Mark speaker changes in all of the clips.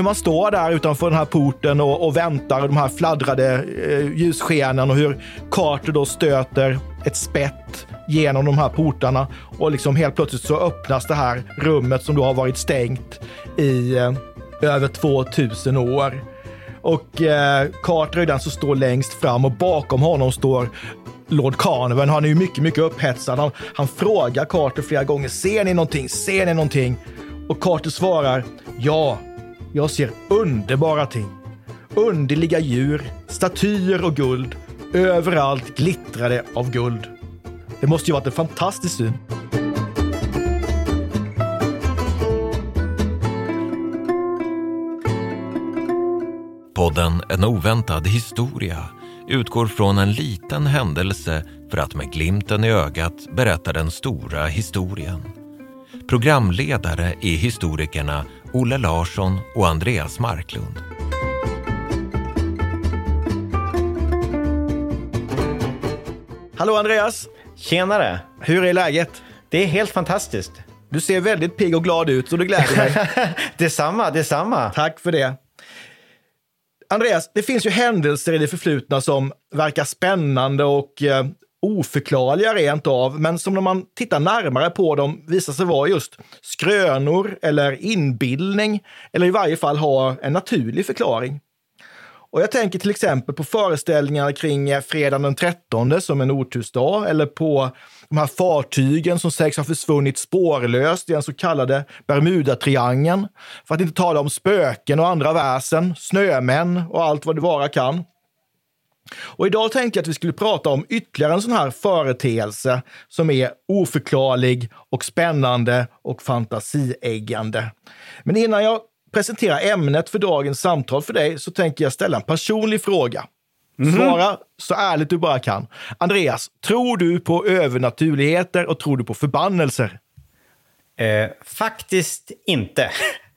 Speaker 1: Hur man står där utanför den här porten och, och väntar, de här fladdrade eh, ljusskenen och hur Carter då stöter ett spett genom de här portarna och liksom helt plötsligt så öppnas det här rummet som då har varit stängt i eh, över 2000 år. Och eh, Carter är den som står längst fram och bakom honom står Lord Carnarvon. Han är ju mycket, mycket upphetsad. Han, han frågar Carter flera gånger. Ser ni någonting? Ser ni någonting? Och Carter svarar ja, jag ser underbara ting. Underliga djur, statyer och guld. Överallt glittrade av guld. Det måste ju varit en fantastisk syn.
Speaker 2: Podden En oväntad historia utgår från en liten händelse för att med glimten i ögat berätta den stora historien. Programledare är historikerna Olle Larsson och Andreas Marklund.
Speaker 1: Hallå Andreas!
Speaker 3: Tjenare!
Speaker 1: Hur är läget?
Speaker 3: Det är helt fantastiskt.
Speaker 1: Du ser väldigt pigg och glad ut, så det gläder mig.
Speaker 3: detsamma, detsamma.
Speaker 1: Tack för det. Andreas, det finns ju händelser i det förflutna som verkar spännande och eh, oförklarliga rent av, men som när man tittar närmare på dem visar sig vara just skrönor eller inbildning, eller i varje fall ha en naturlig förklaring. Och jag tänker till exempel på föreställningarna kring eh, fredagen den 13 som en otursdag eller på de här fartygen som sägs ha försvunnit spårlöst i den så kallade Bermudatriangeln. För att inte tala om spöken och andra väsen, snömän och allt vad det vara kan. Och idag tänkte jag att vi skulle prata om ytterligare en sån här företeelse som är oförklarlig och spännande och fantasieggande. Men innan jag presenterar ämnet för dagens samtal för dig så tänker jag ställa en personlig fråga. Mm. Svara så ärligt du bara kan. Andreas, tror du på övernaturligheter och tror du på förbannelser?
Speaker 3: Eh, faktiskt inte.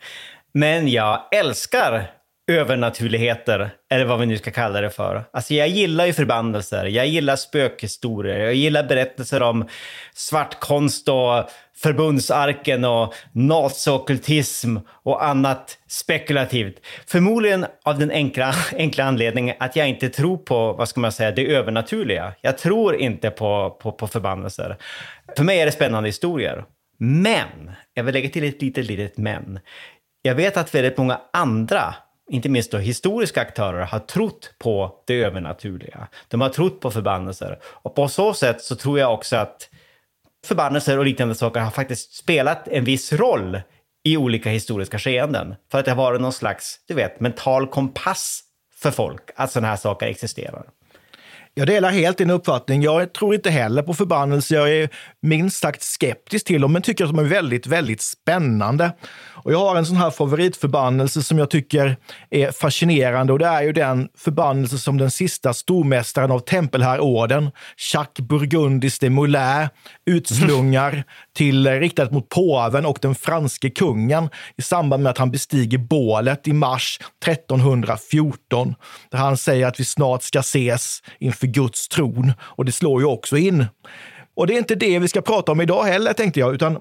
Speaker 3: Men jag älskar övernaturligheter, eller vad vi nu ska kalla det för. Alltså jag gillar ju förbannelser, jag gillar spökhistorier, jag gillar berättelser om svartkonst och förbundsarken och naziockultism och annat spekulativt. Förmodligen av den enkla, enkla anledningen att jag inte tror på, vad ska man säga, det övernaturliga. Jag tror inte på, på, på förbannelser. För mig är det spännande historier. Men, jag vill lägga till ett litet, litet men. Jag vet att väldigt många andra inte minst då historiska aktörer, har trott på det övernaturliga. De har trott på förbannelser. Och på så sätt så tror jag också att förbannelser och liknande saker har faktiskt spelat en viss roll i olika historiska skeenden. För att det har varit någon slags, du vet, mental kompass för folk att sådana här saker existerar.
Speaker 1: Jag delar helt din uppfattning. Jag tror inte heller på förbannelser. Jag är minst sagt skeptisk till dem, men tycker att de är väldigt, väldigt spännande. Och jag har en sån här favoritförbannelse som jag tycker är fascinerande och det är ju den förbannelse som den sista stormästaren av tempelherrorden, Jacques Burgundis de Molay, utslungar till eh, riktat mot påven och den franske kungen i samband med att han bestiger bålet i mars 1314. Där han säger att vi snart ska ses inför Guds tron. Och det slår ju också in. Och det är inte det vi ska prata om idag heller, tänkte jag, utan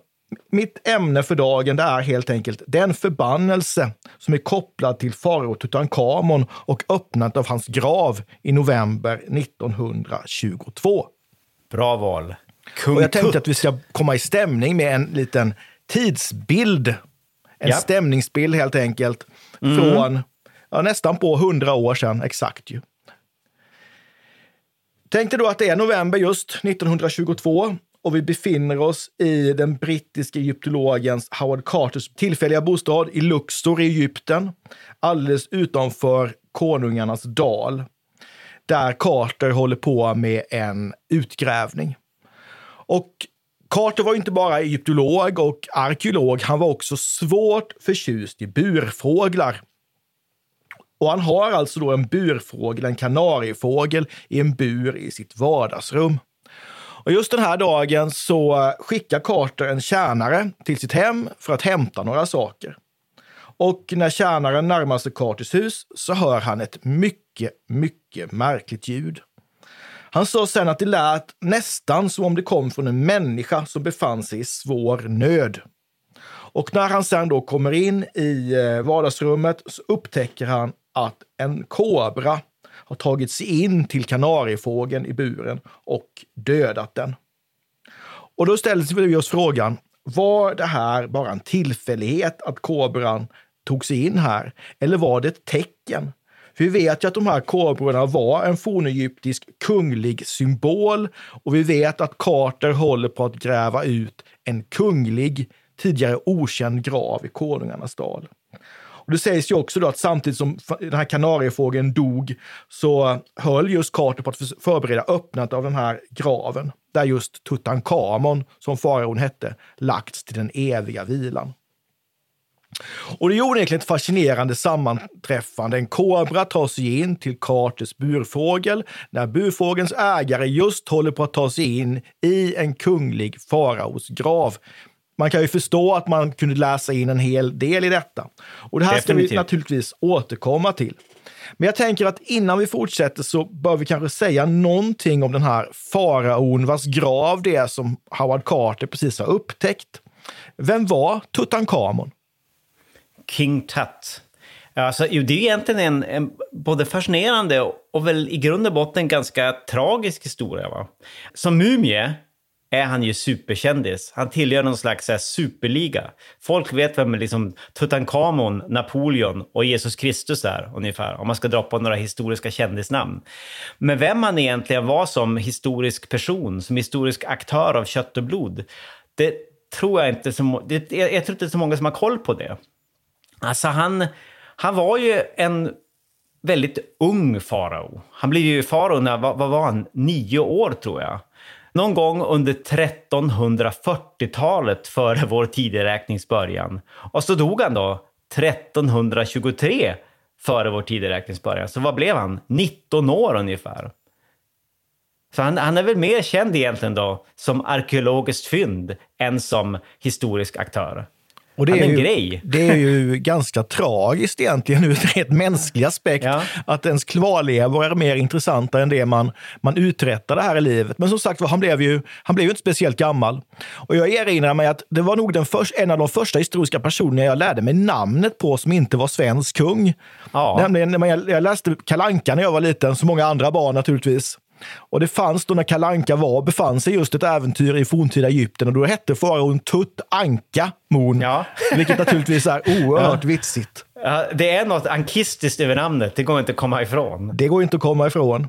Speaker 1: mitt ämne för dagen det är helt enkelt den förbannelse som är kopplad till farao Tutankhamon och öppnandet av hans grav i november 1922.
Speaker 3: Bra val.
Speaker 1: Kung och jag tänkte att vi ska komma i stämning med en liten tidsbild. En ja. stämningsbild helt enkelt. Mm. Från ja, nästan på hundra år sedan exakt. ju. Tänk dig då att det är november just 1922 och vi befinner oss i den brittiske egyptologens Howard Carters tillfälliga bostad i Luxor i Egypten, alldeles utanför konungarnas dal, där Carter håller på med en utgrävning. Och Carter var inte bara egyptolog och arkeolog, han var också svårt förtjust i burfåglar. Och han har alltså då en burfågel, en kanariefågel, i en bur i sitt vardagsrum. Och just den här dagen så skickar Carter en tjänare till sitt hem för att hämta några saker. Och när tjänaren närmar sig Carters hus så hör han ett mycket, mycket märkligt ljud. Han sa sen att det lät nästan som om det kom från en människa som befann sig i svår nöd. Och när han sen då kommer in i eh, vardagsrummet så upptäcker han att en kobra har tagit sig in till kanariefågeln i buren och dödat den. Och då ställer vi oss frågan, var det här bara en tillfällighet att kobran tog sig in här? Eller var det ett tecken? För vi vet ju att de här kobrorna var en fornegyptisk kunglig symbol och vi vet att Carter håller på att gräva ut en kunglig, tidigare okänd grav i konungarnas dal. Och det sägs ju också då att samtidigt som den här kanariefågeln dog så höll just Carter på att förbereda öppnandet av den här graven där just Tutankhamon, som faraon hette, lagts till den eviga vilan. Och det är onekligen ett fascinerande sammanträffande. En kobra tar sig in till Carters burfågel när burfågelns ägare just håller på att ta sig in i en kunglig faraos grav. Man kan ju förstå att man kunde läsa in en hel del i detta. Och det här Definitivt. ska vi naturligtvis återkomma till. Men jag tänker att innan vi fortsätter så bör vi kanske säga någonting om den här faraon vars grav det är som Howard Carter precis har upptäckt. Vem var Tutankhamon?
Speaker 3: King Tut. Alltså, det är egentligen en, en, både fascinerande och väl i grund och botten ganska tragisk historia. Va? Som mumie är han ju superkändis. Han tillhör någon slags här, superliga. Folk vet vem liksom Tutankhamon, Napoleon och Jesus Kristus är ungefär, om man ska dra på några historiska kändisnamn. Men vem han egentligen var som historisk person, som historisk aktör av kött och blod, det tror jag inte så, det, jag, jag tror inte så många som har koll på det. Alltså han, han var ju en väldigt ung farao. Han blev ju farao när, vad, vad var han, nio år tror jag. Någon gång under 1340-talet före vår tideräknings början. Och så dog han då 1323 före vår tideräknings början. Så vad blev han? 19 år ungefär. Så han, han är väl mer känd egentligen då som arkeologiskt fynd än som historisk aktör.
Speaker 1: Och det är, ju, grej. det är ju ganska tragiskt egentligen ur ett mänsklig aspekt. Ja. Att ens kvarlevor är mer intressanta än det man, man uträttade här i livet. Men som sagt han blev ju han blev ju inte speciellt gammal. Och jag erinrar mig att det var nog den först, en av de första historiska personer jag lärde mig namnet på som inte var svensk kung. Ja. Nämligen jag, jag läste Kalanka när jag var liten, som många andra barn naturligtvis. Och det fanns då när Kalanka var, befann sig just ett äventyr i forntida Egypten och då hette faraon Tut Anka Mon. Ja. Vilket naturligtvis är oerhört ja. vitsigt.
Speaker 3: Ja, det är något ankistiskt över namnet, det går inte att komma ifrån.
Speaker 1: Det går inte att komma ifrån.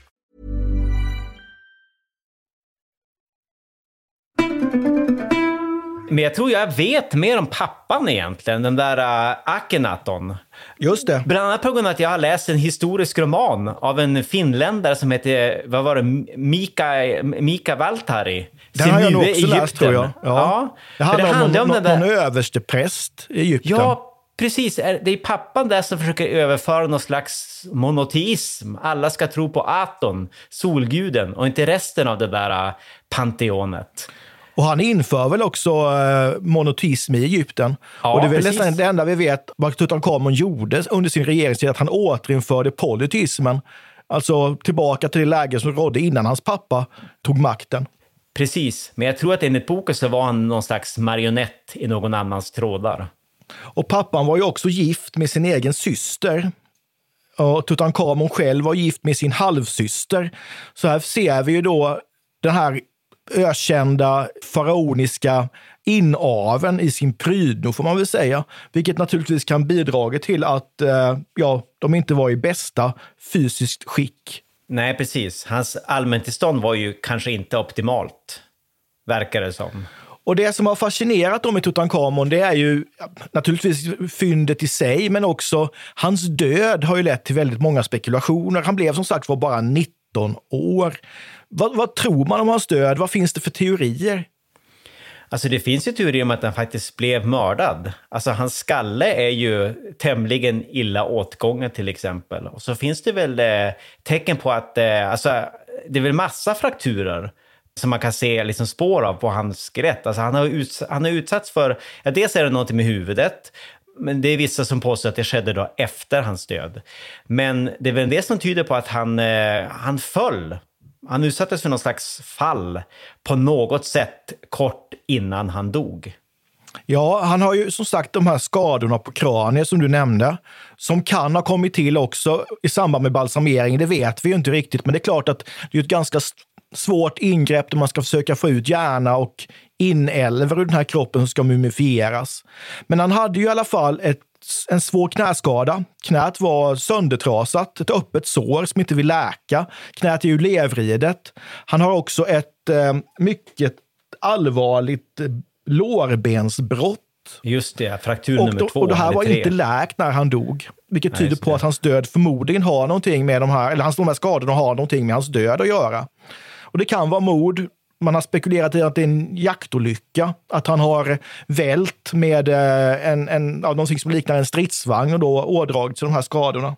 Speaker 3: Men jag tror jag vet mer om pappan egentligen, den där uh, Akhenaton.
Speaker 1: Just det.
Speaker 3: Bland annat på grund av att jag har läst en historisk roman av en finländare som heter, vad var det, Mika, Mika Valtari.
Speaker 1: Den har jag nog också
Speaker 3: Egypten.
Speaker 1: läst, tror jag. Ja.
Speaker 3: Ja.
Speaker 1: Det handlar om,
Speaker 3: den
Speaker 1: någon,
Speaker 3: där-
Speaker 1: någon överstepräst i Egypten.
Speaker 3: Ja, precis. Det är pappan där som försöker överföra någon slags monoteism. Alla ska tro på Aton, solguden, och inte resten av det där uh, panteonet.
Speaker 1: Och han inför väl också eh, monoteism i Egypten.
Speaker 3: Ja,
Speaker 1: och det är väl nästan det enda vi vet vad Tutankhamon gjorde under sin regeringstid, att han återinförde polyteismen. Alltså tillbaka till det läge som rådde innan hans pappa tog makten.
Speaker 3: Precis, men jag tror att enligt boken så var han någon slags marionett i någon annans trådar.
Speaker 1: Och pappan var ju också gift med sin egen syster. Och Tutankhamon själv var gift med sin halvsyster. Så här ser vi ju då den här ökända faraoniska inaveln i sin prydno, får man väl säga. Vilket naturligtvis kan bidra till att eh, ja, de inte var i bästa fysiskt skick.
Speaker 3: Nej, precis. Hans allmäntillstånd var ju kanske inte optimalt, verkar det som.
Speaker 1: Och det som har fascinerat dem med Tutankhamon, det är ju naturligtvis fyndet i sig, men också hans död har ju lett till väldigt många spekulationer. Han blev som sagt var bara 19 år. Vad, vad tror man om hans död? Vad finns det för teorier?
Speaker 3: Alltså det finns ju teorier om att han faktiskt blev mördad. Alltså hans skalle är ju tämligen illa åtgången till exempel. Och så finns det väl eh, tecken på att, eh, alltså det är väl massa frakturer som man kan se liksom spår av på hans skelett. Alltså han har, uts- han har utsatts för, ja dels är det någonting med huvudet, men det är vissa som påstår att det skedde då efter hans död. Men det är väl det som tyder på att han, eh, han föll. Han utsattes för någon slags fall på något sätt kort innan han dog.
Speaker 1: Ja, han har ju som sagt de här skadorna på kraniet som du nämnde, som kan ha kommit till också i samband med balsamering. Det vet vi ju inte riktigt, men det är klart att det är ett ganska svårt ingrepp där man ska försöka få ut hjärna och inälvor ur den här kroppen som ska mumifieras. Men han hade ju i alla fall ett, en svår knäskada. Knät var söndertrasat, ett öppet sår som inte vill läka. Knät är ju levridet. Han har också ett eh, mycket allvarligt eh, lårbensbrott.
Speaker 3: Just det, fraktur
Speaker 1: Och,
Speaker 3: nummer
Speaker 1: då,
Speaker 3: två.
Speaker 1: och det här var
Speaker 3: tre.
Speaker 1: inte läkt när han dog. Vilket tyder på
Speaker 3: det.
Speaker 1: att hans död förmodligen har någonting med de här, eller hans, de här skadorna har någonting med hans död att göra. Och det kan vara mord. Man har spekulerat i att det är en jaktolycka. Att han har vält med eh, en, en, ja, någonting som liknar en stridsvagn och då ådragit sig de här skadorna.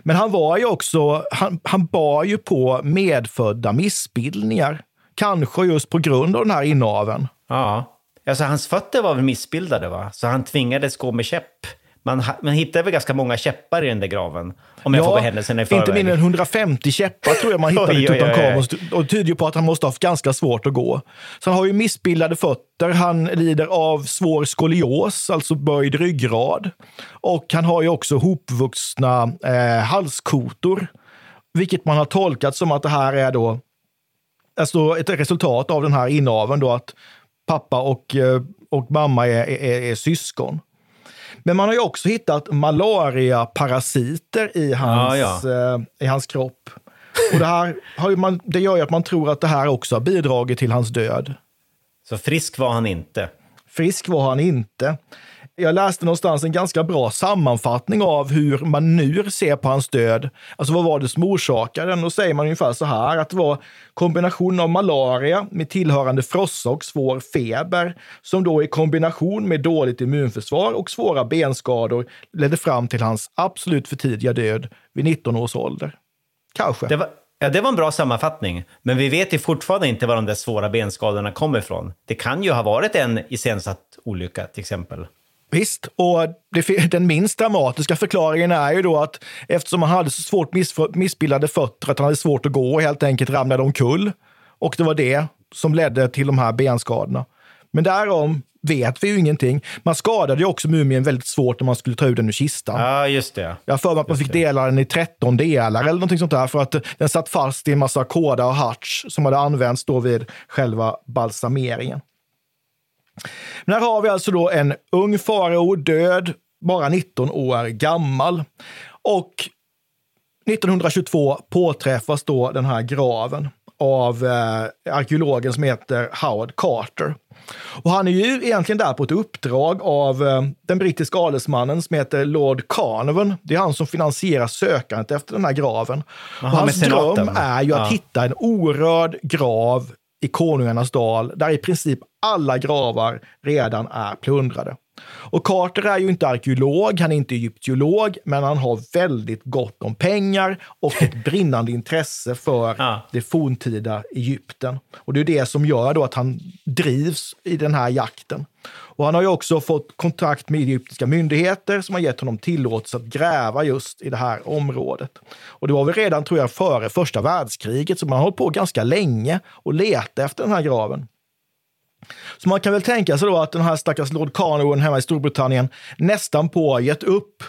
Speaker 1: Men han var ju också, han, han bar ju på medfödda missbildningar. Kanske just på grund av den här inaveln.
Speaker 3: Ja. Alltså hans fötter var väl missbildade va? Så han tvingades gå med käpp. Man, man hittade väl ganska många käppar i den där graven? Om jag får gå händelserna i förväg.
Speaker 1: inte mindre än 150 käppar tror jag man hittade i
Speaker 3: oj, oj, oj.
Speaker 1: Tutankhamon. Och det tyder ju på att han måste ha haft ganska svårt att gå. Så han har ju missbildade fötter, han lider av svår skolios, alltså böjd ryggrad. Och han har ju också hopvuxna eh, halskotor. Vilket man har tolkat som att det här är då alltså ett resultat av den här inaveln då att pappa och, eh, och mamma är, är, är syskon. Men man har ju också hittat malariaparasiter i hans,
Speaker 3: Ja,
Speaker 1: Eh, i hans kropp. Och det, här har man, det gör ju att man tror att det här också har bidragit till hans död.
Speaker 3: Så frisk var han inte.
Speaker 1: Frisk var han inte. Jag läste någonstans en ganska bra sammanfattning av hur man nu ser på hans död. Alltså vad var det som orsakade den? Då säger man ungefär så här att det var kombination av malaria med tillhörande frossa och svår feber som då i kombination med dåligt immunförsvar och svåra benskador ledde fram till hans absolut för tidiga död vid 19 års ålder. Kanske.
Speaker 3: Det var, ja, det var en bra sammanfattning. Men vi vet ju fortfarande inte var de där svåra benskadorna kommer ifrån. Det kan ju ha varit en iscensatt olycka till exempel.
Speaker 1: Visst, och det, den minst dramatiska förklaringen är ju då att eftersom han hade så svårt miss, missbildade fötter att han hade svårt att gå och helt enkelt ramlade omkull. Och det var det som ledde till de här benskadorna. Men därom vet vi ju ingenting. Man skadade ju också mumien väldigt svårt när man skulle ta ut den ur kistan.
Speaker 3: Ja, just det.
Speaker 1: Jag för mig att man fick dela den i 13 delar eller någonting sånt där för att den satt fast i en massa kåda och harts som hade använts då vid själva balsameringen. Men här har vi alltså då en ung farao, död, bara 19 år gammal. Och 1922 påträffas då den här graven. av eh, arkeologen som heter Howard Carter. Och han är ju egentligen där på ett uppdrag av eh, den brittiska adelsmannen som heter Lord Carnarvon. Det är han som finansierar sökandet efter den här graven.
Speaker 3: Aha,
Speaker 1: och hans dröm är ju att
Speaker 3: Ja.
Speaker 1: hitta en orörd grav i Konungarnas dal, där i princip alla gravar redan är plundrade. Och Carter är ju inte arkeolog, han är inte egyptiolog, men han har väldigt gott om pengar och ett brinnande intresse för
Speaker 3: Ja.
Speaker 1: det forntida Egypten. Och det är det som gör då att han drivs i den här jakten. Och han har ju också fått kontakt med egyptiska myndigheter som har gett honom tillåtelse att gräva just i det här området. Och det var väl redan, tror jag, före första världskriget, så man har hållit på ganska länge och letat efter den här graven. Så man kan väl tänka sig då att den här stackars Lord Carnarvon hemma i Storbritannien nästan på har gett upp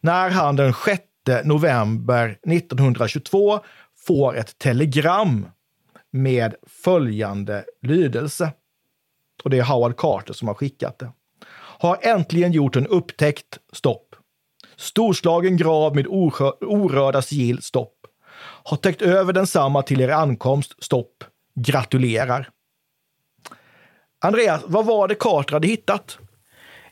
Speaker 1: när han den 6 november 1922 får ett telegram med följande lydelse. Och det är Howard Carter som har skickat det. Har äntligen gjort en upptäckt. Stopp. Storslagen grav med orörda sigill. Stopp. Har täckt över densamma till er ankomst. Stopp. Gratulerar. Andreas, vad var det Carter hade hittat?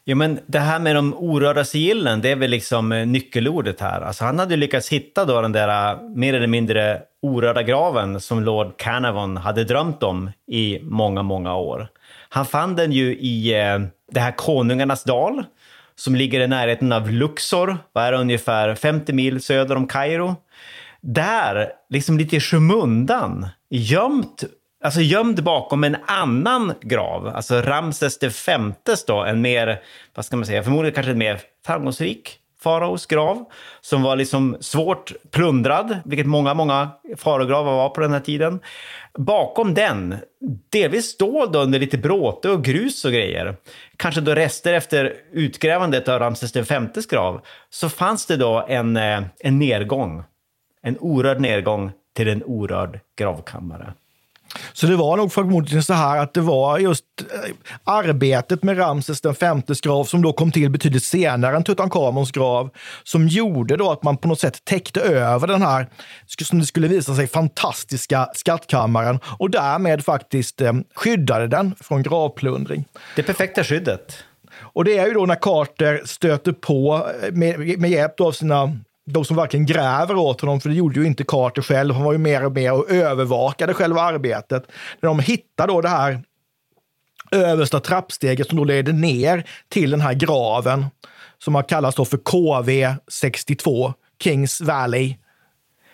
Speaker 3: Ja, men det här med de orörda sigillen, det är väl liksom eh, nyckelordet här. Alltså, han hade lyckats hitta då den där eh, mer eller mindre orörda graven som Lord Carnarvon hade drömt om i många, många år. Han fann den ju i eh, det här Konungarnas dal, som ligger i närheten av Luxor, vad är det, ungefär 50 mil söder om Kairo. Där, liksom lite i skymundan, gömt Alltså gömd bakom en annan grav, alltså Ramses det femtes då, en mer, vad ska man säga, förmodligen kanske en mer framgångsrik faraos grav, som var liksom svårt plundrad, vilket många, många faraogravar var på den här tiden. Bakom den, delvis dold under lite bråte och grus och grejer, kanske då rester efter utgrävandet av Ramses den femtes grav, så fanns det då en, eh, en nedgång, en orörd nedgång till en orörd gravkammare.
Speaker 1: Så det var nog förmodligen så här att det var just eh, arbetet med Ramses den femtes grav som då kom till betydligt senare än Tutankhamons grav som gjorde då att man på något sätt täckte över den här, som det skulle visa sig, fantastiska skattkammaren och därmed faktiskt eh, skyddade den från gravplundring.
Speaker 3: Det perfekta skyddet.
Speaker 1: Och det är ju då när Carter stöter på, eh, med, med hjälp av sina de som verkligen gräver åt honom, för det gjorde ju inte Carter själv. Han var ju mer och mer och övervakade själva arbetet. När de hittar då det här översta trappsteget som då leder ner till den här graven som har kallats då för KV62, Kings Valley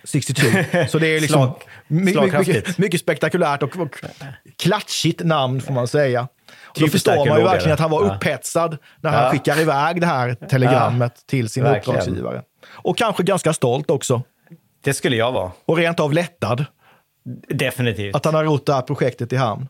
Speaker 1: 62. Så det är liksom
Speaker 3: Slag-
Speaker 1: my- my-
Speaker 3: slagkraftigt.
Speaker 1: mycket, mycket spektakulärt och, och klatschigt namn får man säga. Och då förstår man ju verkligen att han var
Speaker 3: Ja.
Speaker 1: upphetsad när han
Speaker 3: Ja.
Speaker 1: skickar iväg det här telegrammet till sin
Speaker 3: Verkligen.
Speaker 1: uppdragsgivare. Och kanske ganska stolt också.
Speaker 3: Det skulle jag vara.
Speaker 1: Och rent av lättad
Speaker 3: Definitivt.
Speaker 1: att han har rott det här projektet i hamn.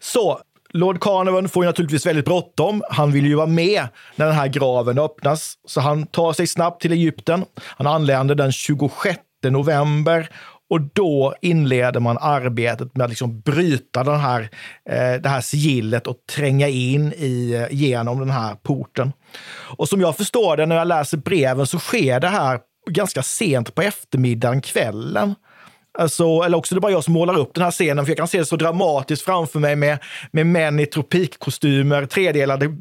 Speaker 1: Så Lord Carnarvon får ju naturligtvis väldigt bråttom. Han vill ju vara med när den här graven öppnas, så han tar sig snabbt till Egypten. Han anländer den 26 november och då inleder man arbetet med att liksom bryta den här, eh, det här sigillet och tränga in i, eh, genom den här porten. Och som jag förstår det när jag läser breven så sker det här ganska sent på eftermiddagen, kvällen. Alltså, eller också det är bara jag som målar upp den här scenen, för jag kan se det så dramatiskt framför mig med, med män i tropikkostymer, tredelade,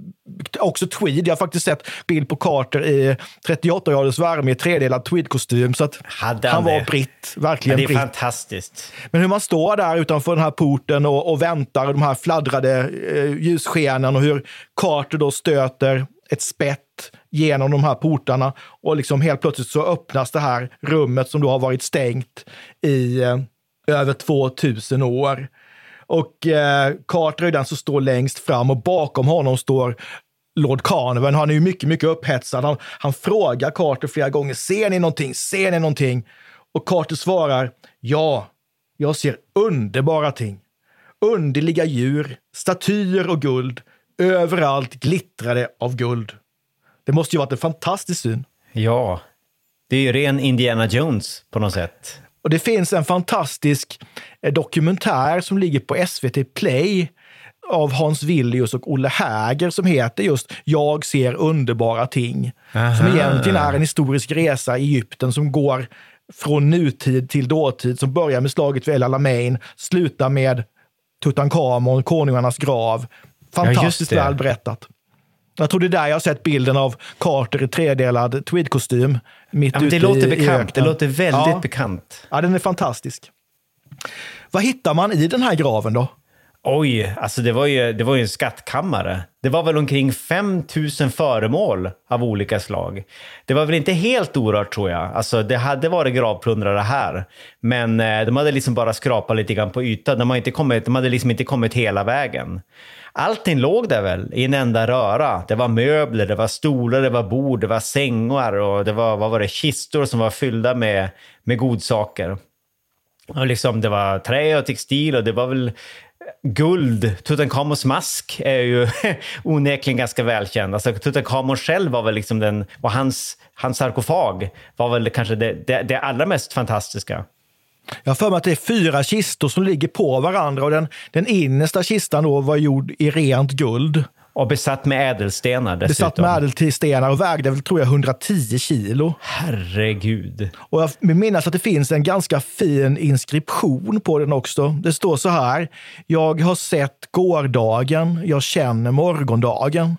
Speaker 1: också tweed. Jag har faktiskt sett bild på Carter i 38 graders värme i tredelad tweedkostym. Så att han
Speaker 3: han
Speaker 1: var
Speaker 3: det?
Speaker 1: britt, verkligen
Speaker 3: det är
Speaker 1: britt.
Speaker 3: fantastiskt.
Speaker 1: Men hur man står där utanför den här porten och, och väntar, de här fladdrade eh, ljusskenen och hur Carter då stöter ett spett genom de här portarna och liksom helt plötsligt så öppnas det här rummet som då har varit stängt i eh, över 2000 år. Och eh, Carter är den som står längst fram och bakom honom står Lord Carnarvon. Han är ju mycket, mycket upphetsad. Han, han frågar Carter flera gånger, ser ni någonting? Ser ni någonting? Och Carter svarar, ja, jag ser underbara ting. Underliga djur, statyer och guld. Överallt glittrade av guld. Det måste ju varit en fantastisk syn.
Speaker 3: Ja. Det är ju ren Indiana Jones på något sätt.
Speaker 1: Och det finns en fantastisk eh, dokumentär som ligger på SVT Play av Hans Villius och Olle Häger som heter just Jag ser underbara ting. Som egentligen är en historisk resa i Egypten som går från nutid till dåtid som börjar med slaget vid El Alamein, slutar med Tutankhamon, konungarnas grav. Fantastiskt
Speaker 3: Ja, det.
Speaker 1: väl berättat. Jag tror det är där jag har sett bilden av Carter i tredelad tweedkostym. Mitt
Speaker 3: Ja, det låter
Speaker 1: i, i
Speaker 3: bekant. Det
Speaker 1: öknen.
Speaker 3: låter väldigt
Speaker 1: ja.
Speaker 3: bekant.
Speaker 1: Ja, den är fantastisk. Vad hittar man i den här graven då?
Speaker 3: Oj, alltså det var, ju, det var ju en skattkammare. Det var väl omkring 5 000 föremål av olika slag. Det var väl inte helt orört tror jag. Alltså det hade varit gravplundrare här. Men eh, de hade liksom bara skrapat lite grann på ytan. De, har inte kommit, de hade liksom inte kommit hela vägen. Allting låg där väl i en enda röra. Det var möbler, det var stolar, det var bord, det var sängar och det var, vad var det, kistor som var fyllda med, med godsaker. Och liksom, det var trä och textil och det var väl guld. Tutankhamons mask är ju onekligen ganska välkänd. Alltså, Tutankhamon själv var väl liksom den, och hans, hans sarkofag var väl kanske det, det, det allra mest fantastiska.
Speaker 1: Jag har för mig att det är fyra kistor som ligger på varandra och den, den innersta kistan då var gjord i rent guld.
Speaker 3: Och besatt med ädelstenar dessutom.
Speaker 1: Besatt med ädelstenar och vägde väl, tror jag, 110 kilo.
Speaker 3: Herregud.
Speaker 1: Och jag vill minnas att det finns en ganska fin inskription på den också. Det står så här. Jag har sett gårdagen, jag känner morgondagen.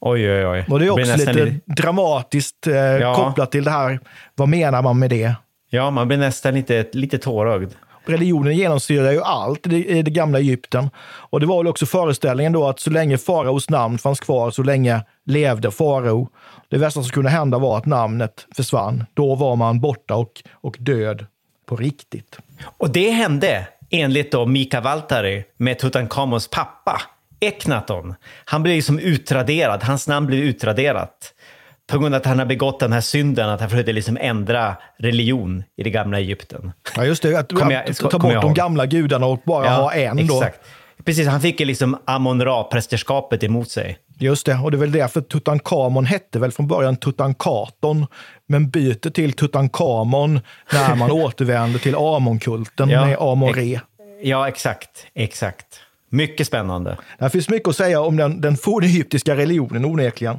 Speaker 3: Oj, oj, oj.
Speaker 1: Och det är också
Speaker 3: nästan
Speaker 1: lite dramatiskt eh, kopplat till det här. Vad menar man med det?
Speaker 3: Ja, man blir nästan lite, lite tårögd.
Speaker 1: Religionen genomsyrar ju allt i det, gamla Egypten. Och det var väl också föreställningen då att så länge faraos namn fanns kvar, så länge levde farao. Det värsta som kunde hända var att namnet försvann. Då var man borta och, och död på riktigt.
Speaker 3: Och det hände enligt då Mika Valtari med Tutankhamons pappa, Eknaton. Han blev liksom utraderad, hans namn blev utraderat. På grund av att han har begått den här synden att han försökte liksom ändra religion i det gamla Egypten.
Speaker 1: Ja, just det. Att,
Speaker 3: jag-
Speaker 1: att ta bort de gamla gudarna och bara ha en då.
Speaker 3: Exakt. Precis, han fick liksom Amon-Ra-prästerskapet emot sig.
Speaker 1: Just det, och det är väl därför Tutankhamon hette väl från början Tutankaton, men byter till Tutankhamon när man återvänder till Amonkulten
Speaker 3: Ja,
Speaker 1: med Amon-Re.
Speaker 3: Ja, exakt. Exakt. Mycket spännande.
Speaker 1: Det finns mycket att säga om den, den fornegyptiska religionen onekligen.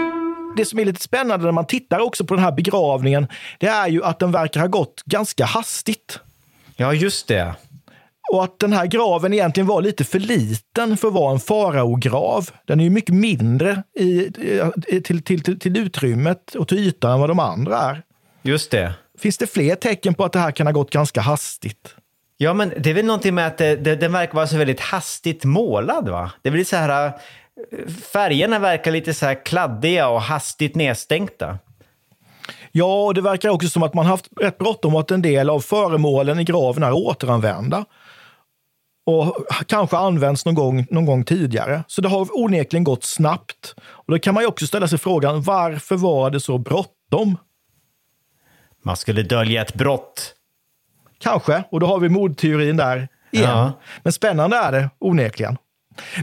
Speaker 1: Det som är lite spännande när man tittar också på den här begravningen, det är ju att den verkar ha gått ganska hastigt.
Speaker 3: Ja, just det.
Speaker 1: Och att den här graven egentligen var lite för liten för att vara en faraograv. Den är ju mycket mindre i, till, till, till, till utrymmet och till ytan än vad de andra är.
Speaker 3: Just det.
Speaker 1: Finns det fler tecken på att det här kan ha gått ganska hastigt?
Speaker 3: Ja, men det är väl någonting med att det, det, den verkar vara så väldigt hastigt målad, va? Det blir så här... färgerna verkar lite så här kladdiga och hastigt nedstänkta.
Speaker 1: Ja, och det verkar också som att man haft rätt bråttom att en del av föremålen i graven är återanvända. Och kanske använts någon gång, någon gång tidigare. Så det har onekligen gått snabbt. Och då kan man ju också ställa sig frågan, varför var det så bråttom?
Speaker 3: Man skulle dölja ett brott.
Speaker 1: Kanske, och då har vi mordteorin där igen.
Speaker 3: Ja.
Speaker 1: Men spännande är det onekligen.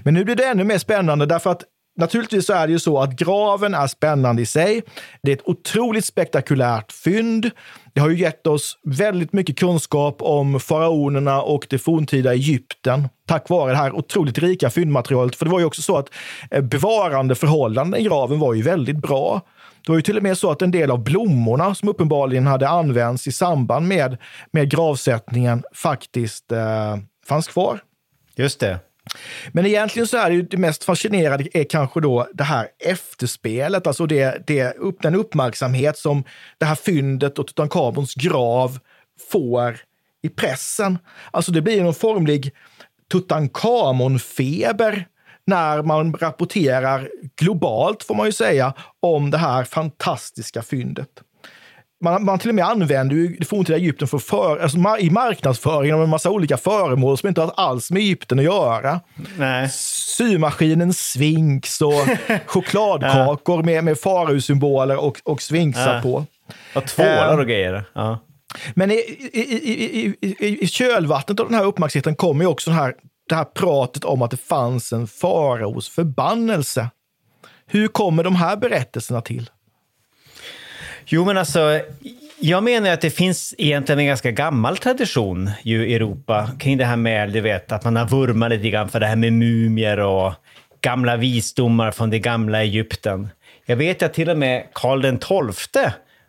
Speaker 1: Men nu blir det ännu mer spännande därför att naturligtvis så är det ju så att graven är spännande i sig. Det är ett otroligt spektakulärt fynd. Det har ju gett oss väldigt mycket kunskap om faraonerna och det forntida Egypten tack vare det här otroligt rika fyndmaterialet. För det var ju också så att eh, bevarandeförhållanden i graven var ju väldigt bra. Det var ju till och med så att en del av blommorna som uppenbarligen hade använts i samband med, med gravsättningen faktiskt eh, fanns kvar.
Speaker 3: Just det.
Speaker 1: Men egentligen så är det ju det mest fascinerande är kanske då det här efterspelet, alltså det, det, upp, den uppmärksamhet som det här fyndet och Tutankhamons grav får i pressen. Alltså det blir någon formlig Tutankhamon-feber när man rapporterar globalt, får man ju säga, om det här fantastiska fyndet. Man, man till och med använder ju det forntida Egypten för, för alltså, i marknadsföringen av en massa olika föremål som inte har alls med Egypten att göra.
Speaker 3: Nej.
Speaker 1: Symaskinen Sphinx och chokladkakor med, med faraosymboler och, och svinxar
Speaker 3: Ja.
Speaker 1: på.
Speaker 3: Och tvålar och grejer. Ja.
Speaker 1: Men i, i, i, i, i, i kölvattnet av den här uppmärksamheten kommer ju också den här, det här pratet om att det fanns en faraos förbannelse. Hur kommer de här berättelserna till?
Speaker 3: Jo, men alltså, jag menar att det finns egentligen en ganska gammal tradition ju i Europa kring det här med, du vet, att man har vurmat lite grann för det här med mumier och gamla visdomar från det gamla Egypten. Jag vet att till och med Karl XII,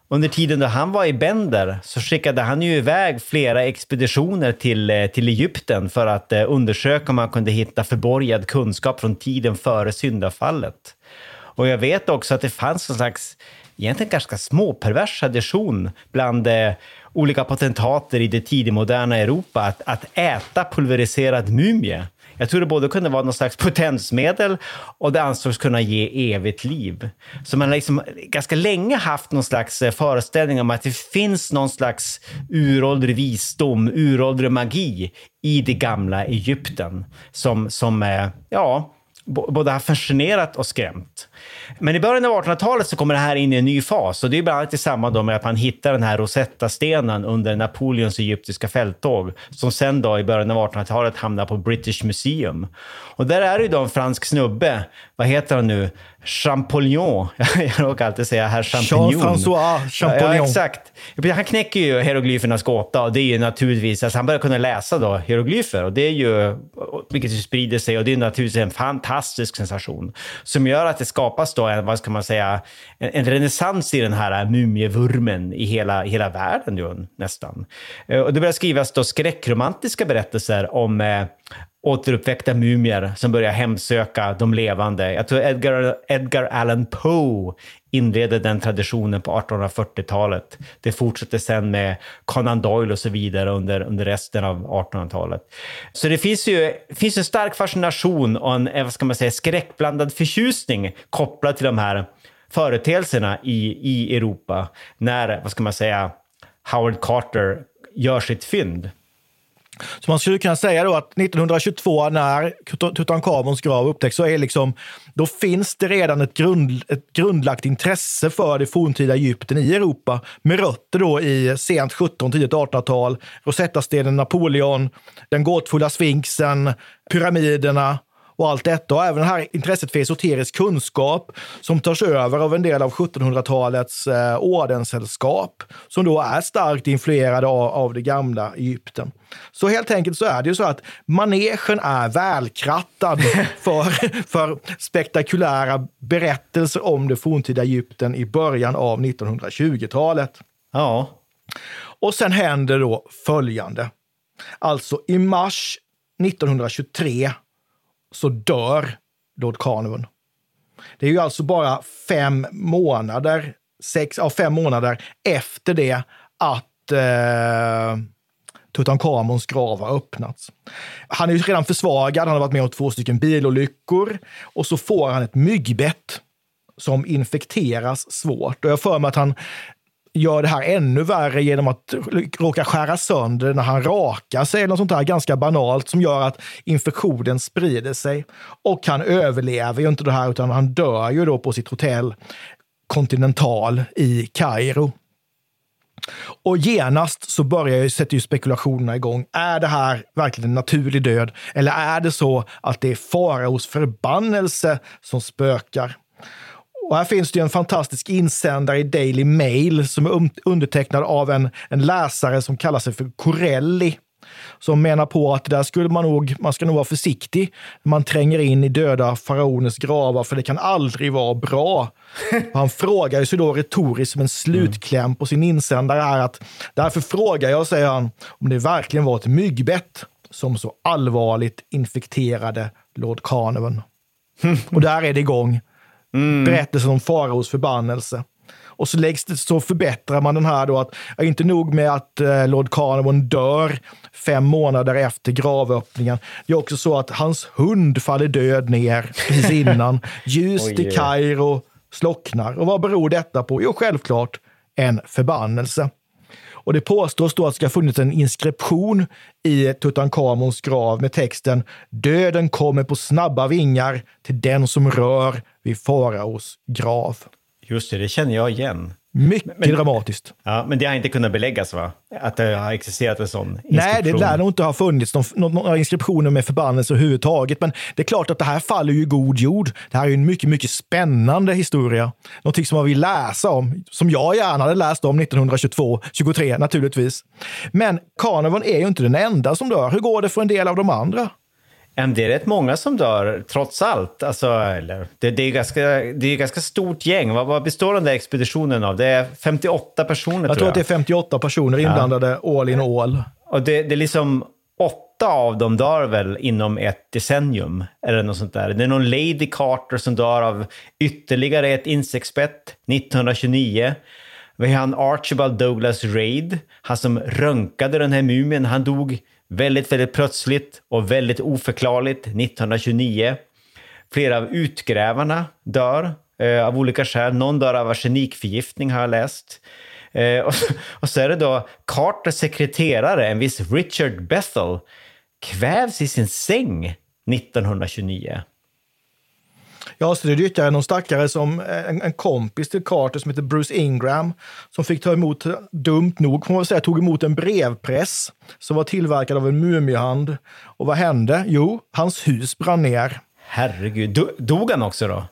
Speaker 3: under tiden då han var i Bender, så skickade han ju iväg flera expeditioner till, eh, till Egypten för att eh, undersöka om man kunde hitta förborgad kunskap från tiden före syndafallet. Och jag vet också att det fanns en slags, egentligen ganska småpervers tradition bland eh, olika potentater i det tidigmoderna Europa att, att äta pulveriserad mumie. Jag tror det både kunde vara någon slags potensmedel och det ansågs kunna ge evigt liv. Så man har liksom ganska länge haft någon slags eh, föreställning om att det finns någon slags uråldrig visdom, uråldrig magi i det gamla Egypten som, som eh, ja, både har fascinerat och skrämt. Men i början av 1800-talet så kommer det här in i en ny fas och det är bland annat i samband med att man hittar den här Rosetta-stenen under Napoleons egyptiska fälttåg som sen då i början av 1800-talet hamnar på British Museum. Och där är det ju då en fransk snubbe, vad heter han nu? Champollion. Jag råkar alltid säga herr Champignon.
Speaker 1: Jean-François Champollion.
Speaker 3: Ja, exakt. Han knäcker ju hieroglyfernas gåta och det är ju naturligtvis, alltså han börjar kunna läsa då hieroglyfer och det är ju, vilket ju sprider sig och det är naturligtvis en fantastisk sensation som gör att det skapas då en, vad ska man säga, en, en renässans i den här mumievurmen i hela, hela världen ju, nästan. Eh, och det börjar skrivas då skräckromantiska berättelser om eh, återuppväckta mumier som börjar hemsöka de levande. Jag tror Edgar, Edgar Allan Poe inledde den traditionen på 1840-talet. Det fortsätter sen med Conan Doyle och så vidare under, under resten av 1800-talet. Så det finns ju finns en stark fascination och en eh, vad ska man säga, skräckblandad förtjusning kopplad till de här företeelserna i, i Europa när, vad ska man säga, Howard Carter gör sitt fynd.
Speaker 1: Så man skulle kunna säga då att 1922 när Tutankhamons grav upptäcks så är liksom, då finns det redan ett, grund, ett grundlagt intresse för det forntida Egypten i Europa med rötter då i sent 1700 tidigt 1800-tal, Rosettastenen Napoleon, den gåtfulla sfinxen, pyramiderna och allt detta. Och även det här intresset för esoterisk kunskap som tas över av en del av 1700-talets eh, ordenssällskap som då är starkt influerade av, av det gamla Egypten. Så helt enkelt så är det ju så att manegen är välkrattad för, för spektakulära berättelser om det forntida Egypten i början av 1920-talet.
Speaker 3: Ja,
Speaker 1: Och sen händer då följande. Alltså i mars 1923 så dör Lord Carnarvon. Det är ju alltså bara fem månader, sex, ja, fem månader efter det att eh, Tutankhamons grav har öppnats. Han är ju redan försvagad, han har varit med om två stycken bilolyckor och så får han ett myggbett som infekteras svårt. Och jag för mig att han gör det här ännu värre genom att råka skära sönder när han rakar sig, eller något sånt där ganska banalt som gör att infektionen sprider sig. Och han överlever ju inte det här, utan han dör ju då på sitt hotell Continental i Kairo. Och genast så börjar ju, sätter ju spekulationerna igång. Är det här verkligen en naturlig död? Eller är det så att det är faraos förbannelse som spökar? Och här finns det en fantastisk insändare i Daily Mail som är undertecknad av en, en läsare som kallar sig för Corelli som menar på att där skulle man nog, man ska nog vara försiktig när man tränger in i döda faraoners gravar, för det kan aldrig vara bra. Han frågar sig då retoriskt som en slutkläm på sin insändare här att därför frågar jag, säger han, om det verkligen var ett myggbett som så allvarligt infekterade Lord Carnarvon. Och där är det igång. Mm. Berättelsen om faraos förbannelse. Och så, läggs det, så förbättrar man den här då att inte nog med att eh, Lord Carnarvon dör fem månader efter gravöppningen. Det är också så att hans hund faller död ner precis innan. Ljuset i Kairo slocknar. Och vad beror detta på? Jo, självklart en förbannelse. Och det påstås då att det ska ha funnits en inskription i Tutankhamons grav med texten “Döden kommer på snabba vingar till den som rör vid faraos grav”.
Speaker 3: Just det, det känner jag igen.
Speaker 1: Mycket men, dramatiskt.
Speaker 3: Ja, men det har inte kunnat beläggas, va? Att det har existerat en sån inskription?
Speaker 1: Nej, det lär nog inte ha funnits någon, några inskriptioner med förbannelse överhuvudtaget. Men det är klart att det här faller ju i god jord. Det här är ju en mycket, mycket spännande historia. Någonting som man vill läsa om, som jag gärna hade läst om 1922, 23 naturligtvis. Men Carnarvon är ju inte den enda som dör. Hur går det för en del av de andra?
Speaker 3: Det är rätt många som dör, trots allt. Alltså, eller, det, det, är ganska, det är ganska stort gäng. Vad, vad, består den där expeditionen av? Det är 58 personer,
Speaker 1: jag tror jag. tror att det är 58 personer inblandade, ja. all in all.
Speaker 3: Och det, det är liksom åtta av dem dör väl inom ett decennium, eller något sånt där. Det är någon Lady Carter som dör av ytterligare ett insektsbett 1929. Vi har han Archibald Douglas Reid, han som röntgade den här mumien. Han dog Väldigt, väldigt plötsligt och väldigt oförklarligt 1929. Flera av utgrävarna dör eh, av olika skäl. Någon dör av arsenikförgiftning har jag läst. Eh, och, och, så är det då Carters sekreterare, en viss Richard Bethel, kvävs i sin säng 1929.
Speaker 1: Ja, så det är ytterligare någon stackare som en, en, kompis till Carter som heter Bruce Ingram som fick ta emot, dumt nog får man säga, tog emot en brevpress som var tillverkad av en mumiehand. Och vad hände? Jo, hans hus brann ner.
Speaker 3: Herregud, dog han också då?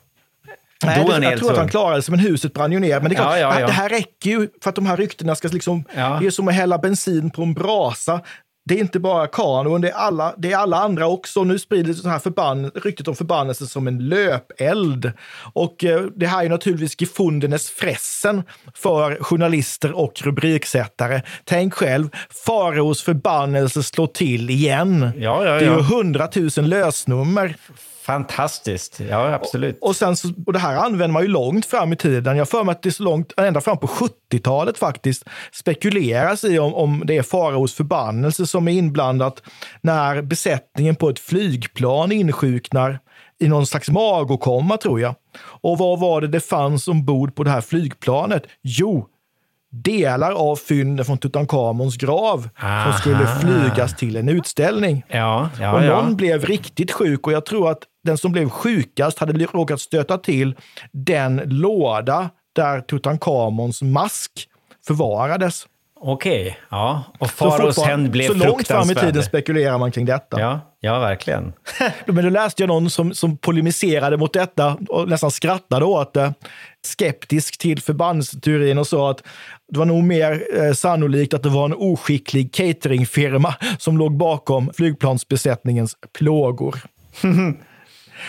Speaker 1: Nej, det, jag tror att han klarade sig, men huset brann ju ner. Men det, är klart, ja, ja, ja. det här räcker ju för att de här ryktena ska liksom... Det är som att hälla bensin på en brasa det är inte bara kanon, det är alla, det är alla andra också. Nu sprider sig här förbann, ryktet om förbannelse som en löpeld. Och eh, det här är naturligtvis gefundenes fressen för journalister och rubriksättare. Tänk själv, faraos förbannelse slår till igen.
Speaker 3: Ja, ja, ja.
Speaker 1: Det är ju hundratusen lösnummer.
Speaker 3: Fantastiskt, ja absolut.
Speaker 1: Och, och, sen så, och det här använder man ju långt fram i tiden. Jag för mig att det är så långt, ända fram på 70-talet faktiskt, spekuleras i om, om det är faraos förbannelse som är inblandat när besättningen på ett flygplan insjuknar i någon slags magåkomma tror jag. Och vad var det det fanns ombord på det här flygplanet? Jo, delar av fynden från Tutankhamons grav Aha. som skulle flygas till en utställning.
Speaker 3: Ja, ja,
Speaker 1: och någon ja. blev riktigt sjuk och jag tror att den som blev sjukast hade råkat stöta till den låda där Tutankhamons mask förvarades.
Speaker 3: Okej, ja. Och faraos händ blev.
Speaker 1: Så långt fram i tiden spekulerar man kring detta.
Speaker 3: Ja, ja verkligen.
Speaker 1: Men då läste jag någon som, som polemiserade mot detta och nästan skrattade åt det. Skeptisk till förbannelseteorin och sa att det var nog mer eh, sannolikt att det var en oskicklig cateringfirma som låg bakom flygplansbesättningens plågor.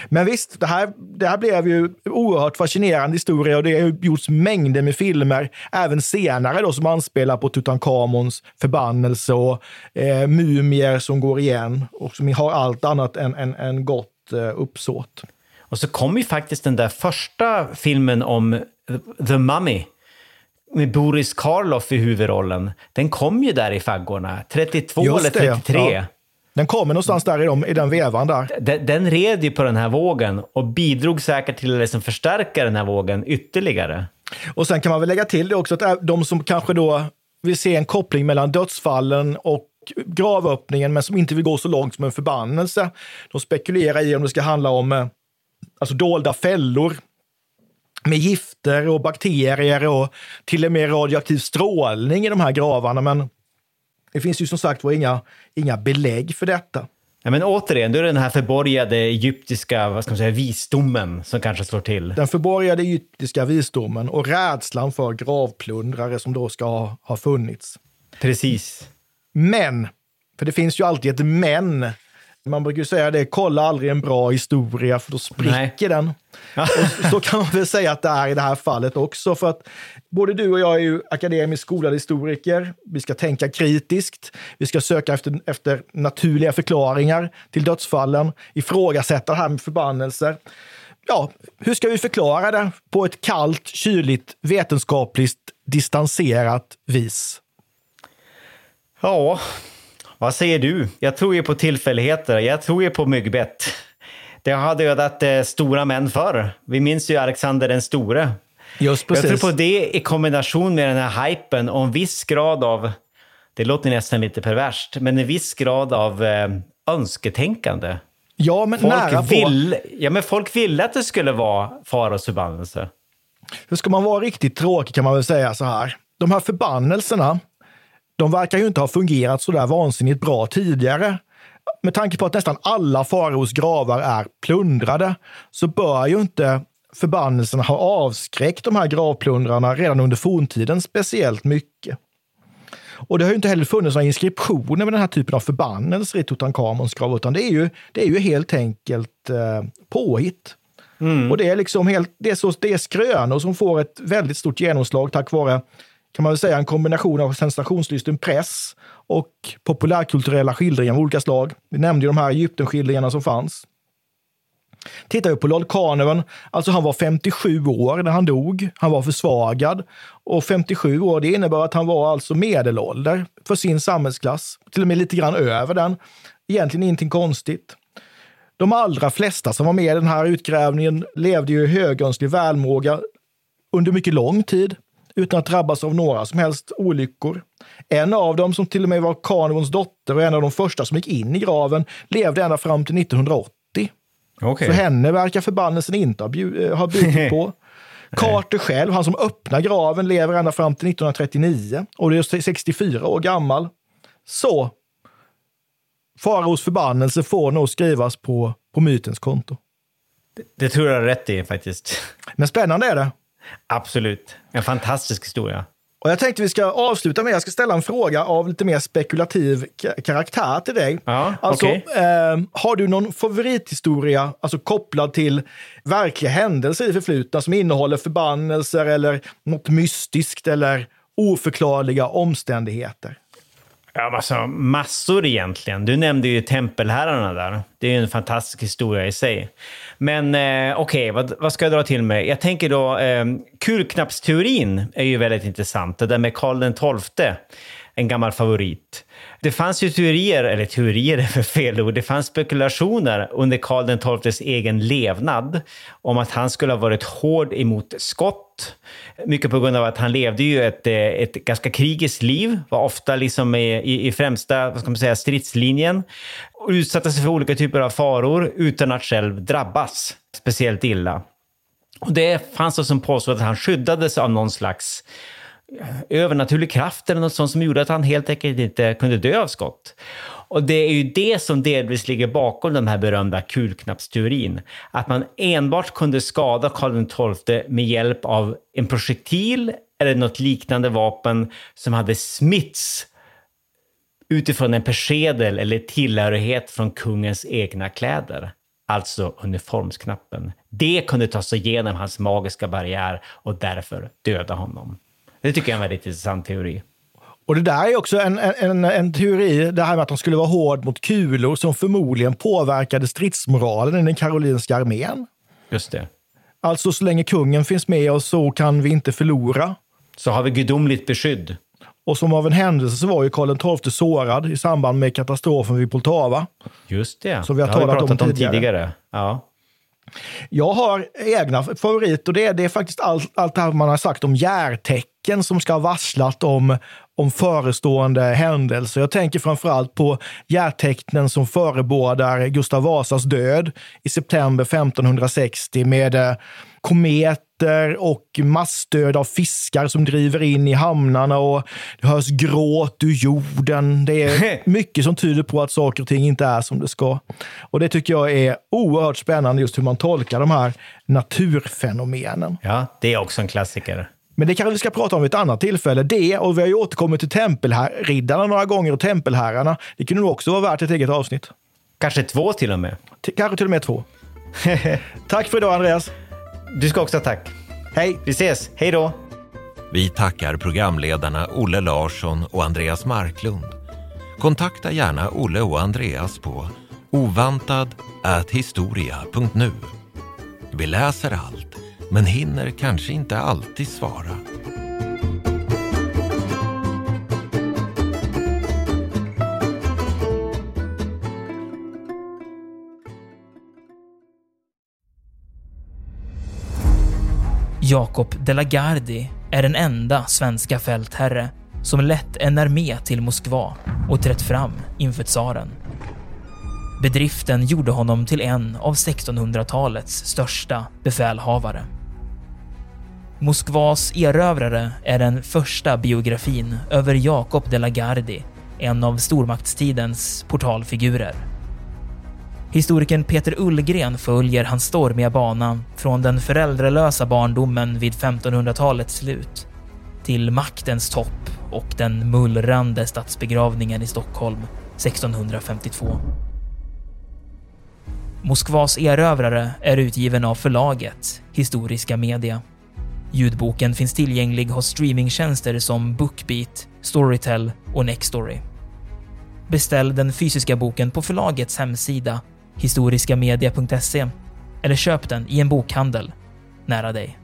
Speaker 1: Men visst, det här, det här blev ju oerhört fascinerande historia och det har gjorts mängder med filmer, även senare då, som anspelar på Tutankhamons förbannelse och eh, mumier som går igen och som har allt annat än, än, än gott eh, uppsåt.
Speaker 3: Och så kom ju faktiskt den där första filmen om The Mummy med Boris Karloff i huvudrollen, den kom ju där i faggorna. 32
Speaker 1: Just
Speaker 3: eller
Speaker 1: det, ja.
Speaker 3: 33.
Speaker 1: Ja. Den kommer någonstans där i, dem, i den vevan där.
Speaker 3: Den, den red ju på den här vågen och bidrog säkert till att liksom förstärka den här vågen ytterligare.
Speaker 1: Och sen kan man väl lägga till det också att de som kanske då vill se en koppling mellan dödsfallen och gravöppningen, men som inte vill gå så långt som en förbannelse. De spekulerar i om det ska handla om eh, alltså dolda fällor med gifter och bakterier och till och med radioaktiv strålning i de här gravarna. Men det finns ju som sagt var inga, inga belägg för detta.
Speaker 3: Ja, men återigen, då är det den här förborgade egyptiska vad ska man säga, visdomen som kanske slår till.
Speaker 1: Den förborgade egyptiska visdomen och rädslan för gravplundrare som då ska ha, ha funnits.
Speaker 3: Precis.
Speaker 1: Men, för det finns ju alltid ett men. Man brukar ju säga det, kolla aldrig en bra historia för då spricker
Speaker 3: Nej.
Speaker 1: den. Och så kan man väl säga att det är i det här fallet också. För att både du och jag är ju akademiskt skolade historiker. Vi ska tänka kritiskt. Vi ska söka efter, efter naturliga förklaringar till dödsfallen. Ifrågasätta det här med förbannelser. Ja, hur ska vi förklara det på ett kallt, kyligt, vetenskapligt distanserat vis?
Speaker 3: Ja, vad säger du? Jag tror ju på tillfälligheter. Jag tror ju på myggbett. Det har dödat eh, stora män förr. Vi minns ju Alexander den store.
Speaker 1: Just
Speaker 3: Jag
Speaker 1: precis.
Speaker 3: tror på det i kombination med den här hypen och en viss grad av, det låter nästan lite perverst, men en viss grad av eh, önsketänkande.
Speaker 1: Ja, men nära
Speaker 3: Folk,
Speaker 1: på.
Speaker 3: vill, ja, men folk ville att det skulle vara faraos förbannelse.
Speaker 1: För ska man vara riktigt tråkig kan man väl säga så här. De här förbannelserna, de verkar ju inte ha fungerat så där vansinnigt bra tidigare. Med tanke på att nästan alla faraos gravar är plundrade så bör ju inte förbannelserna ha avskräckt de här gravplundrarna redan under forntiden speciellt mycket. Och det har ju inte heller funnits några inskriptioner med den här typen av förbannelser i Tutankhamons grav, utan det är ju, det är ju helt enkelt eh, påhitt. Och det är liksom helt, det är, så, det är skrönor som får ett väldigt stort genomslag tack vare, kan man väl säga, en kombination av sensationslysten press och populärkulturella skildringar av olika slag. Vi nämnde ju de här Egyptenskildringarna som fanns. Tittar vi på Lord Carnarvon, alltså han var 57 år när han dog. Han var försvagad. Och 57 år, det innebär att han var alltså medelålder för sin samhällsklass. Till och med lite grann över den. Egentligen ingenting konstigt. De allra flesta som var med i den här utgrävningen levde ju i högönsklig välmåga under mycket lång tid utan att drabbas av några som helst olyckor. En av dem, som till och med var Carnarvons dotter och en av de första som gick in i graven, levde ända fram till 1980.
Speaker 3: Okej.
Speaker 1: Så henne verkar förbannelsen inte ha, bjud, eh, ha bjudit på. Carter själv, han som öppnar graven, lever ända fram till 1939 och det är 64 år gammal. Så faraos förbannelse får nog skrivas på, på mytens konto.
Speaker 3: Det tror jag är rätt i faktiskt.
Speaker 1: Men spännande är det.
Speaker 3: Absolut. En fantastisk historia.
Speaker 1: Och jag tänkte vi ska avsluta med, jag ska ställa en fråga av lite mer spekulativ ka- karaktär till dig.
Speaker 3: Ja,
Speaker 1: alltså,
Speaker 3: okej.
Speaker 1: eh, har du någon favorithistoria, alltså kopplad till verkliga händelser i förflutna som innehåller förbannelser eller något mystiskt eller oförklarliga omständigheter?
Speaker 3: Ja, alltså, massor egentligen. Du nämnde ju tempelherrarna där. Det är ju en fantastisk historia i sig. Men eh, okej, vad, vad ska jag dra till med? Jag tänker då, eh, kulknappsteorin är ju väldigt intressant. Det där med Karl XII, en gammal favorit. Det fanns ju teorier, eller teorier är för fel ord, det fanns spekulationer under Karl XIIs egen levnad om att han skulle ha varit hård emot skott. Mycket på grund av att han levde ju ett, eh, ett ganska krigiskt liv, var ofta liksom i, i, i främsta vad ska man säga, stridslinjen och utsatte sig för olika typer av faror utan att själv drabbas speciellt illa. Och det fanns de som påstod att han skyddades av någon slags övernaturlig kraft eller något sånt som gjorde att han helt enkelt inte kunde dö av skott. Och det är ju det som delvis ligger bakom den här berömda kulknappsteorin. Att man enbart kunde skada Karl XII med hjälp av en projektil eller något liknande vapen som hade smitts utifrån en persedel eller tillhörighet från kungens egna kläder. Alltså uniformsknappen. Det kunde ta sig igenom hans magiska barriär och därför döda honom. Det tycker jag är en väldigt intressant teori.
Speaker 1: Och det där är också en, en, en teori, det här med att de skulle vara hård mot kulor som förmodligen påverkade stridsmoralen i den karolinska armén.
Speaker 3: Just det.
Speaker 1: Alltså så länge kungen finns med oss så kan vi inte förlora.
Speaker 3: Så har vi gudomligt beskydd.
Speaker 1: Och som av en händelse så var ju Karl XII sårad i samband med katastrofen vid Poltava.
Speaker 3: Just det.
Speaker 1: Som vi har
Speaker 3: det
Speaker 1: talat
Speaker 3: vi pratat
Speaker 1: om tidigare.
Speaker 3: Ja.
Speaker 1: Jag har egna favoriter, det är, det är faktiskt allt, allt det här man har sagt om järtecken som ska ha varslat om, om förestående händelser. Jag tänker framförallt på järtecknen som förebådar Gustav Vasas död i september 1560 med eh, komet och massdöd av fiskar som driver in i hamnarna och det hörs gråt ur jorden. Det är mycket som tyder på att saker och ting inte är som det ska. Och det tycker jag är oerhört spännande just hur man tolkar de här naturfenomenen.
Speaker 3: Ja, det är också en klassiker.
Speaker 1: Men det kanske vi ska prata om vid ett annat tillfälle. Det, och vi har ju återkommit till tempelriddarna några gånger och tempelherrarna. Det kunde nog också vara värt ett eget avsnitt.
Speaker 3: Kanske två till och med.
Speaker 1: T kanske till och med två. Tack för idag Andreas.
Speaker 3: Du ska också ha tack.
Speaker 1: Hej!
Speaker 3: Vi ses. Hej då!
Speaker 2: Vi tackar programledarna Olle Larsson och Andreas Marklund. Kontakta gärna Olle och Andreas på ovantad.historia.nu. Vi läser allt, men hinner kanske inte alltid svara.
Speaker 4: Jakob de la Gardie är den enda svenska fältherre som lett en armé till Moskva och trätt fram inför tsaren. Bedriften gjorde honom till en av 1600-talets största befälhavare. Moskvas erövrare är den första biografin över Jakob de la Gardie, en av stormaktstidens portalfigurer. Historikern Peter Ullgren följer hans stormiga bana från den föräldralösa barndomen vid 1500-talets slut till maktens topp och den mullrande statsbegravningen i Stockholm 1652. Moskvas erövrare är utgiven av förlaget Historiska Media. Ljudboken finns tillgänglig hos streamingtjänster som Bookbeat, Storytel och Nextory. Beställ den fysiska boken på förlagets hemsida historiskamedia.se eller köp den i en bokhandel nära dig.